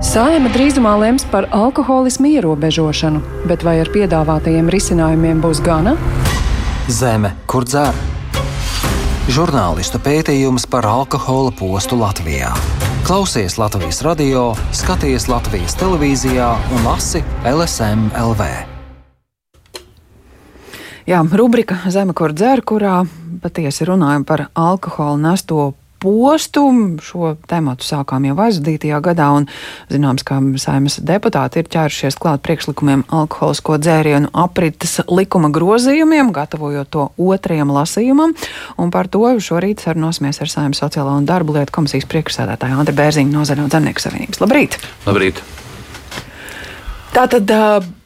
Sājama drīzumā lems par alkoholismu ierobežošanu, bet vai ar piedāvātajiem risinājumiem būs gana? Zeme, kur dzer? Žurnālistu pētījums par alkohola postu Latvijā. Klausies Latvijas radio, skaties Latvijas televīzijā un lasi LSM LV. Jā, rubrika Zeme, kur dzer, kurā patiesi runājam par alkohola nesto postu. Šo tematu sākām jau aizvadītajā gadā, un zināms, ka saimas deputāti ir ķērušies klāt priekšlikumiem alkoholisko dzērienu aprites likuma grozījumiem, gatavojot to otrajam lasījumam. Un par to šorīt sarunosimies ar saimas sociālo un darbu lietu komisijas priekšsēdētāju Andru Bērziņu no Zaļo Zemnieku savienības. Labrīt! Labrīt! Tātad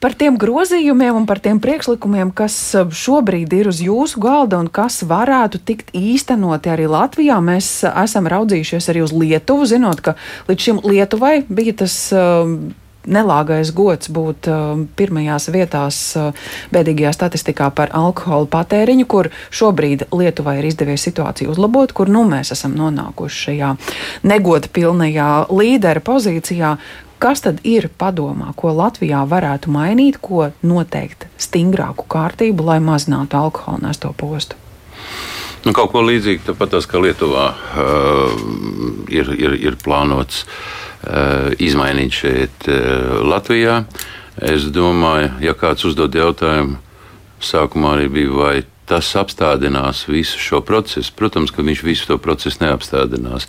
par tiem grozījumiem un par tiem priekšlikumiem, kas šobrīd ir uz jūsu galda un kas varētu tikt īstenoti arī Latvijā, mēs esam raudzījušies arī uz Lietuvu, zinot, ka līdz šim Lietuvai bija tas nelāgais gods būt uh, pirmajās vietās uh, bēdīgajā statistikā par alkohola patēriņu, kur šobrīd Lietuvai ir izdevies situāciju uzlabot, kur nu mēs esam nonākuši šajā negoda pilnajā līdera pozīcijā. Kas tad ir padomā, ko Latvijā varētu mainīt, ko noteikt stingrāku kārtību, lai mazinātu alkohola nesto postu? Nu, kaut ko līdzīgu tāpat kā Lietuvā uh, ir, ir, ir plānots uh, izmainīt šeit uh, Latvijā. Es domāju, ja kāds uzdod jautājumu, sākumā arī bija, vai tas apstādinās visu šo procesu. Protams, ka viņš visu to procesu neapstādinās,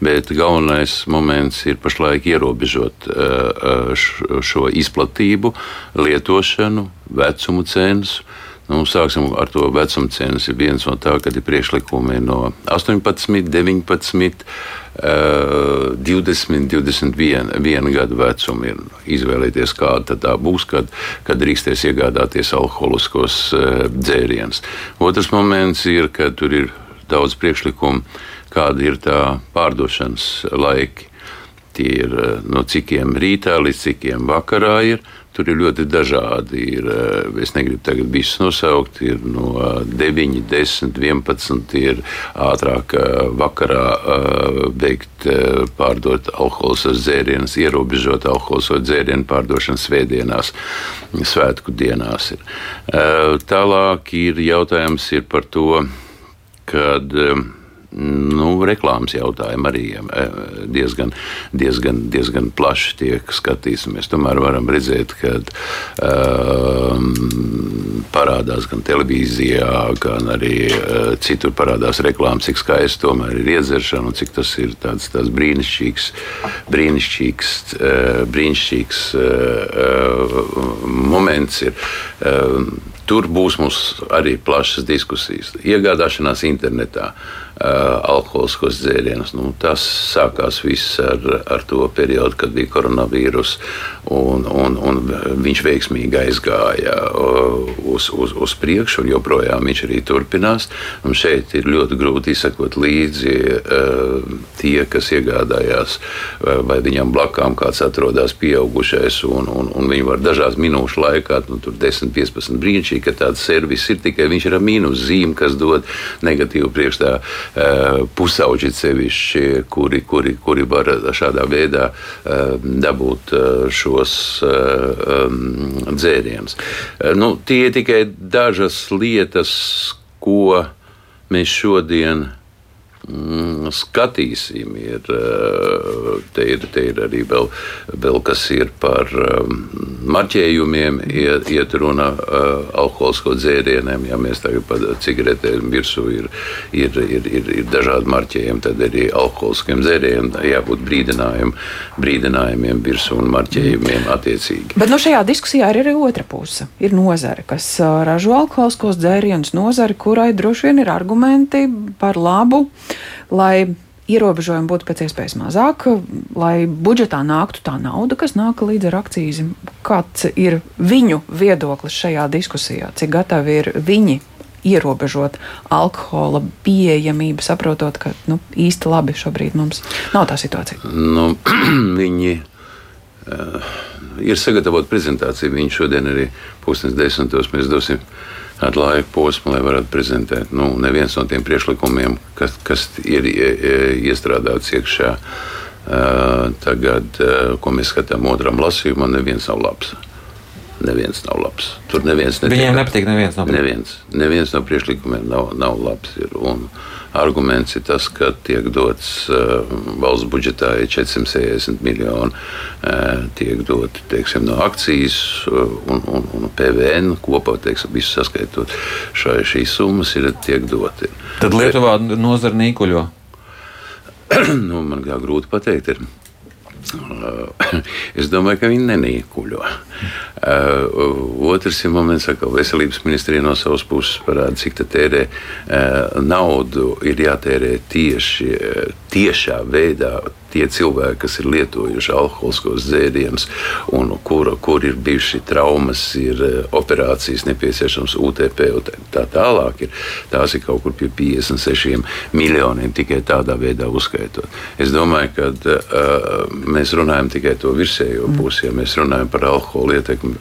bet galvenais moments ir pašlaik ierobežot uh, uh, šo izplatību, lietošanu, vecumu cenzu. Nu, sāksim ar to vecuma cenas. Ir viens no tā, kad ir priekšlikumi no 18, 19, 20, 21 gadu vecuma. Ir izvēlēties, kāda tā būs, kad, kad drīkstēs iegādāties alkoholiskos dzērienus. Otrs moments ir, ka tur ir daudz priekšlikumu, kāda ir tā pārdošanas laiki. Tie ir no cikiem rītā līdz cikiem vakarā. Ir. Tur ir ļoti dažādi. Ir, eh, es negribu tagad visus nosaukt. Ir no 9, 10, 11. Ir ātrāk eh, vakarā eh, pārdot alkohola dzērienus, ierobežot alkohola dzērienu pārdošanu svētdienās, svētku dienās. Ir. Tālāk ir jautājums ir par to, kad nu, reklāmas jautājumi arī e, diezgan, diezgan, diezgan plaši tiek skatīts. Mēs tomēr varam redzēt, ka um, parādās gan televīzijā, gan arī uh, citur parādās reklāmas, cik skaisti tomēr ir iedzeršana un cik tas ir tāds, tāds brīnišķīgs, brīnišķīgs, uh, brīnišķīgs uh, moments. Ir, uh, Tur būs mums arī plašas diskusijas. Iegādāšanās internetā, uh, alkoholiskos dzērienus. Nu, tas sākās viss ar, ar to periodu, kad bija koronavīrus, un, un, un viņš veiksmīgi aizgāja uz, uz, uz priekšu, un joprojām viņš arī turpinās. Un šeit ir ļoti grūti izsekot līdzi uh, tie, kas iegādājās, vai viņam blakām kāds atrodas pieaugušais, un, un, un viņi var dažās minūšu laikā, nu, 10, 15 brīnišķīgi brīnišķīgi, ka tāds servis ir tikai viņš ir ar mīnus zīmi, kas dod negatīvu priekšstāvu pusauģi sevišķi, kuri, kuri, kuri var šādā veidā uh, dabūt uh, šos dzērienus. Nu, tie ir tikai dažas lietas, ko mēs šodien Mm, skatīsim. Ir, eh, te, ir, te ir arī vēl, vēl kas ir par um, marķējumiem, iet, iet runa uh, alkoholisko dzērieniem. Ja mēs tagad par cigaretēm virsū ir, ir, ir, ir, ir dažādi marķējumi, tad arī alkoholiskiem dzērieniem jābūt brīdinājum, brīdinājumiem virsū un marķējumiem attiecīgi. Bet no nu, šajā diskusijā ir arī otra puse. Ir nozare, kas ražo alkoholiskos dzērienus, nozare, kurai droši vien ir argumenti par labu lai ierobežojumi būtu pēc iespējas mazāk, lai budžetā nāktu tā nauda, kas nāk līdz ar akcīzi. Kāds ir viņu viedoklis šajā diskusijā? Cik gatavi ir viņi ierobežot alkohola pieejamību, saprotot, ka nu, īsti labi šobrīd mums nav tā situācija? Nu, viņi uh, ir sagatavot prezentāciju. Viņi šodien arī pusdienas desmitos mēs dosim ar laika posmu, lai varētu prezentēt. Nu, neviens no tiem priekšlikumiem, kas, kas ir iestrādāts iekšā Tagad, ko mēs skatām otram lasījumam, neviens nav labs. Neviens nav labs. Tur neviens netiek. Viņiem nepatīk neviens no neviens, neviens no priekšlikumiem nav, nav labs. Ir. Un arguments ir tas, ka tiek dots uh, valsts budžetā 460 miljoni, uh, tiek doti teiksim, no akcijas un, un, un PVN kopā, teiksim, visu saskaitot. Šai, šīs summas ir tiek doti. Tad Lietuvā nozara nīkuļo. nu, man kā grūti pateikt. Ir. Es domāju, ka viņi nenīkuļo. Otrs ir moments, ka veselības ministrija no savas puses parāda, cik tērē naudu ir jātērē tieši tiešā veidā tie cilvēki, kas ir lietojuši alkoholiskos dzērienus, un kur, kur ir bijušas traumas, ir eh, operācijas nepieciešams, UTP un tā tālāk. Ir, tās ir kaut kur pie 56 miljoniem tikai tādā veidā uzskaitot. Es domāju, ka uh, mēs runājam tikai to virsējo mm. pusi, ja mēs runājam par alkoholu ietekmi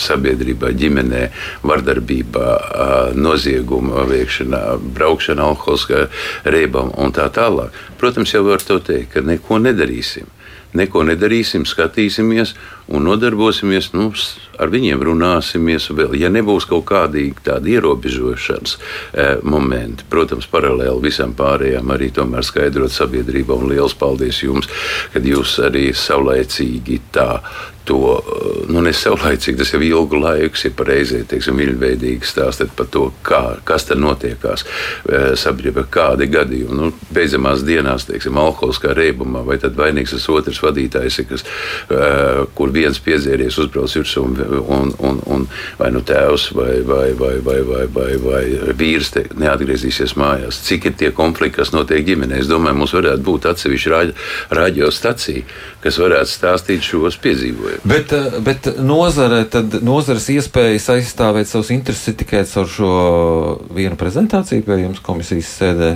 sabiedrībā, ģimenē, vardarbībā, uh, nozieguma veikšanā, braukšanā alkoholiskā reibam un tā tālāk. Protams, jau var teikt, ka neko nedarīsim. Neko nedarīsim, skatīsimies un nodarbosimies, nu, ar viņiem runāsimies vēl. Ja nebūs kaut kādi tādi ierobežošanas e, momenti, protams, paralēli visam pārējām arī tomēr skaidrot sabiedrībā un liels paldies jums, kad jūs arī saulaicīgi tā to, nu, nesaulaicīgi, tas jau ilgu laiku ir pareizi, teiksim, viļņveidīgi stāstīt par to, kā, kas tur notiekās e, sabiedrībā, kādi gadījumi. Nu, beidzamās dienās, teiksim, alkoholiskā reibumā, vai tad vainīgs tas otrs vadītājs, kas, e, kur viens piedzēries uzbrauc virsū un, un, un, un vai nu tēvs vai, vai, vai, vai, vai, vai, vai vīrs te, neatgriezīsies mājās. Cik ir tie konflikti, kas notiek ģimenē? Es domāju, mums varētu būt atsevišķa radiostacija, kas varētu stāstīt šos piedzīvojumus. Bet, eh, bet nozare, tad nozares iespējas aizstāvēt savus intereses tikai caur šo vienu prezentāciju pie jums komisijas sēdē.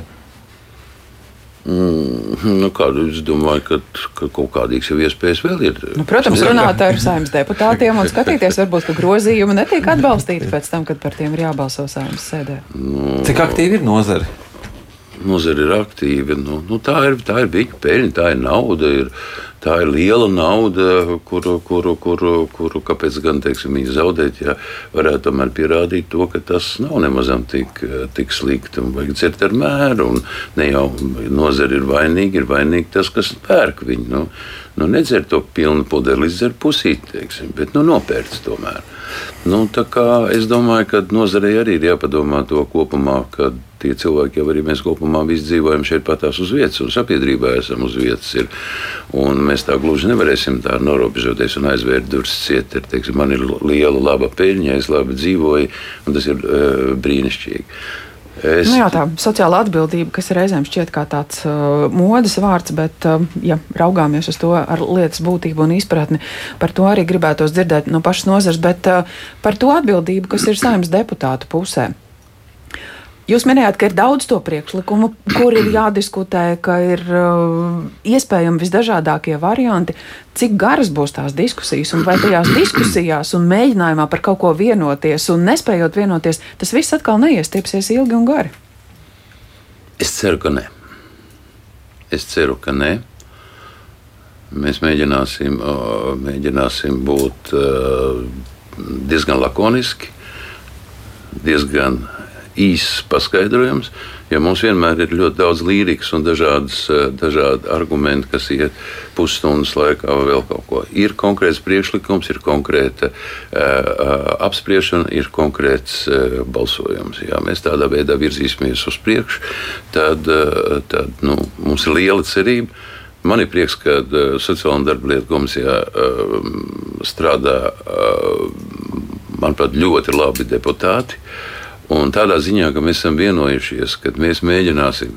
Mm, nu, kādu, es domāju, ka, ka kaut kādas jau iespējas vēl ir. Nu, protams, runāt ar saimnes deputātiem un skatīties, varbūt, ka grozījumi netiek atbalstīti pēc tam, kad par tiem ir jābalso saimnes sēdē. Nu, Cik aktīvi ir nozare? Nozara ir aktīva. Nu, nu, tā ir, tā ir viņa peļņa, tā ir nauda. Ir, tā ir liela nauda, kuru, kuru, kuru, kuru kāpēc gan teiksim, viņi zaudēt, ja varētu tomēr pierādīt to, ka tas nav nemaz tik, tik slikti un vajag dzert ar mēru. Ne jau nozara ir vainīga, ir vainīgi tas, kas pērk viņu. Nu, nu nedzer to pilnu pudeli, dzer pusīti, teiksim, bet nu, nopērts tomēr. Nu, es domāju, ka nozarei arī ir jāpadomā to kopumā, ka tie cilvēki jau arī mēs kopumā visi dzīvojam šeit patās uz vietas, un sabiedrībā esam uz vietas. Ir. Un mēs tā gluži nevarēsim tā norobežoties un aizvērt durvis ciet. Ir, teiksim, man ir liela, laba peļņa, es labi dzīvoju, un tas ir uh, brīnišķīgi. Es... Nu jā, tā sociāla atbildība, kas reizēm šķiet kā tāds uh, modes vārds, bet, uh, ja raugāmies uz to ar lietas būtību un izpratni, par to arī gribētos dzirdēt no pašas nozars, bet uh, par to atbildību, kas ir saimnes deputātu pusē. Jūs minējāt, ka ir daudz to priekšlikumu, kur ir jādiskutē, ka ir uh, iespējami visdažādākie varianti. Cik garas būs tās diskusijas, un vai tajās diskusijās un mēģinājumā par kaut ko vienoties un nespējot vienoties, tas viss atkal neiestiepsies ilgi un gari? Es ceru, ka nē. Es ceru, ka nē. Mēs mēģināsim, mēģināsim būt uh, diezgan lakoniski, diezgan īss paskaidrojums, jo mums vienmēr ir ļoti daudz līrikas un dažādas, eh, dažādi argumenti, kas iet pusstundas laikā vai vēl kaut ko. Ir konkrēts priekšlikums, ir konkrēta uh, apspriešana, ir konkrēts uh, balsojums. Ja mēs tādā veidā virzīsimies uz priekšu, tad, uh, tad nu, mums ir liela cerība. Man ir prieks, ka uh, Sociālajā un darba lietu komisijā uh, strādā, uh, manuprāt, ļoti labi deputāti. Uh, Un tādā ziņā, ka mēs esam vienojušies, ka mēs mēģināsim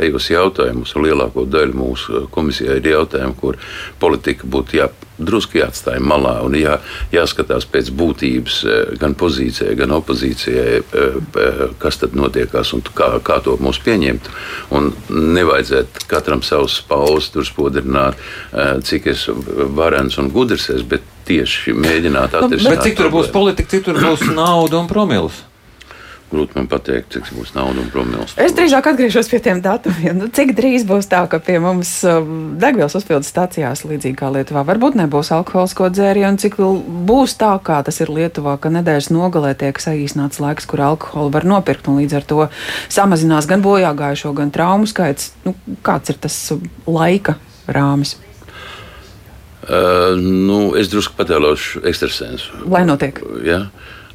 tajos jautājumos, un lielāko daļu mūsu komisijā ir jautājumi, kur politika būtu jā, drusku jāatstāj malā un jā, jāskatās pēc būtības eh, gan pozīcijai, gan opozīcijai, eh, eh, kas tad notiekās un kā, kā to mums pieņemt. Un nevajadzētu katram savus pauzes tur spodrināt, cik es varens un gudrs esmu, bet tieši mēģināt. Nu, bet cik tur būs politika, cik tur būs nauda un promils? Grūti man pateikt, cik būs nauda un promils. Es drīzāk atgriežos pie tiem datumiem. Nu, cik drīz būs tā, ka pie mums um, degvielas uzpildes stācijās, līdzīgi kā Lietuvā, varbūt nebūs alkoholisko dzērienu, cik būs tā, kā tas ir Lietuvā, ka nedēļas nogalē tiek saīsināts laiks, kur alkoholu var nopirkt, un līdz ar to samazinās gan bojāgājušo, gan traumu skaits. Nu, kāds ir tas laika rāmis? Uh, nu, es drusku patēlošu ekstrasensu. Lai notiek. Ja?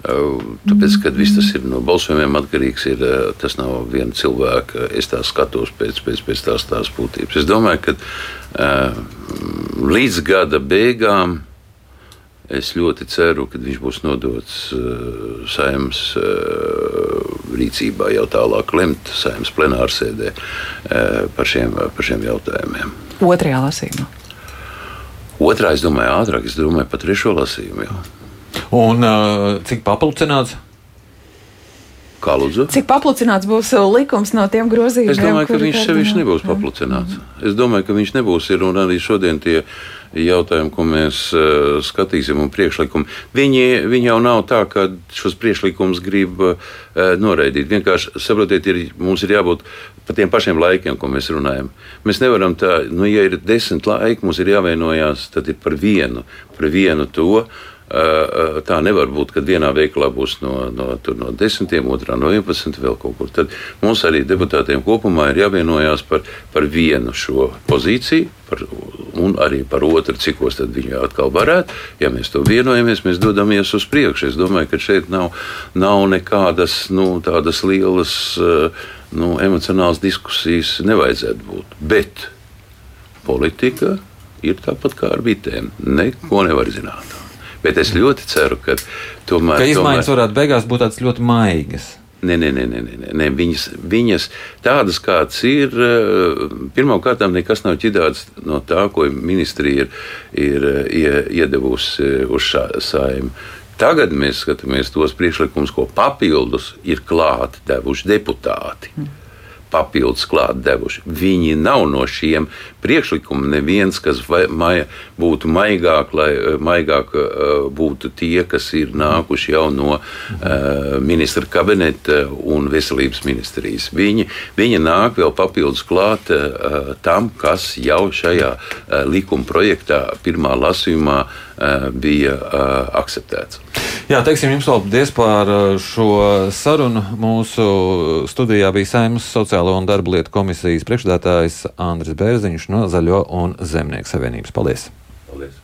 Tāpēc, kad viss tas ir no balsojumiem atkarīgs, ir, tas nav viena cilvēka. Es tā skatos pēc, pēc, pēc tās, tās būtības. Es domāju, ka uh, līdz gada beigām es ļoti ceru, ka viņš būs nodots saimnes rīcībā jau tālāk lemt saimnes plenārsēdē par, šiem, par šiem jautājumiem. Otrajā lasījumā. Otrā, es domāju, ātrāk, es domāju, par trešo lasījumu. Jau. Un uh, cik paplašināts? Kā lūdzu? Cik paplašināts būs likums no tiem grozījumiem? Es domāju, ka viņš sevišķi nebūs paplašināts. Es domāju, ka viņš nebūs. Ir, un arī šodien tie jautājumi, ko mēs uh, skatīsim, un priekšlikumi, viņi, viņi jau nav tā, ka šos priekšlikumus grib uh, noraidīt. Vienkārši saprotiet, ir, mums ir jābūt par tiem pašiem laikiem, ko mēs runājam. Mēs nevaram tā, nu, ja ir desmit laiki, mums ir jāvienojās par vienu, par vienu to. Tā nevar būt, ka vienā veikalā būs no, no, no 10, otrā no 11, vēl kaut kur. Tad mums arī deputātiem kopumā ir jāvienojās par, par vienu šo pozīciju, par, un arī par otru, cikos tad viņi atkal varētu. Ja mēs to vienojamies, mēs dodamies uz priekšu. Es domāju, ka šeit nav, nav nekādas nu, tādas lielas nu, emocionālas diskusijas, nevajadzētu būt. Bet politika ir tāpat kā ar bitēm. Neko nevar zināt. Bet es ļoti ceru, ka tomēr. Ka izmaiņas tomēr... varētu beigās būt tādas ļoti maigas. Nē, nē, nē, nē, nē, nē. Viņas, viņas tādas, kādas ir, eh, pirmkārt, nekas nav ķidāts no tā, ko ministrija ir, ir iedevusi uz saimnu. Tagad mēs skatāmies tos priekšlikumus, ko papildus ir klāti devuši deputāti. Mm papildus klāt devuši. Viņi nav no šiem priekšlikumiem neviens, kas vai, mai, būtu maigāk, lai eh, maigāk uh, būtu tie, kas ir nākuši jau no uh, ministra kabineta un veselības ministrijas. Viņi, viņi nāk vēl papildus klāt uh, tam, kas jau šajā uh, likuma projektā pirmā lasījumā bija akceptēts. Jā, teiksim jums paldies par šo sarunu. Mūsu studijā bija Saimnes sociālo un darba lietu komisijas priekšstādātājs Andris Bērziņš no Zaļo un Zemnieku savienības. Paldies! Paldies.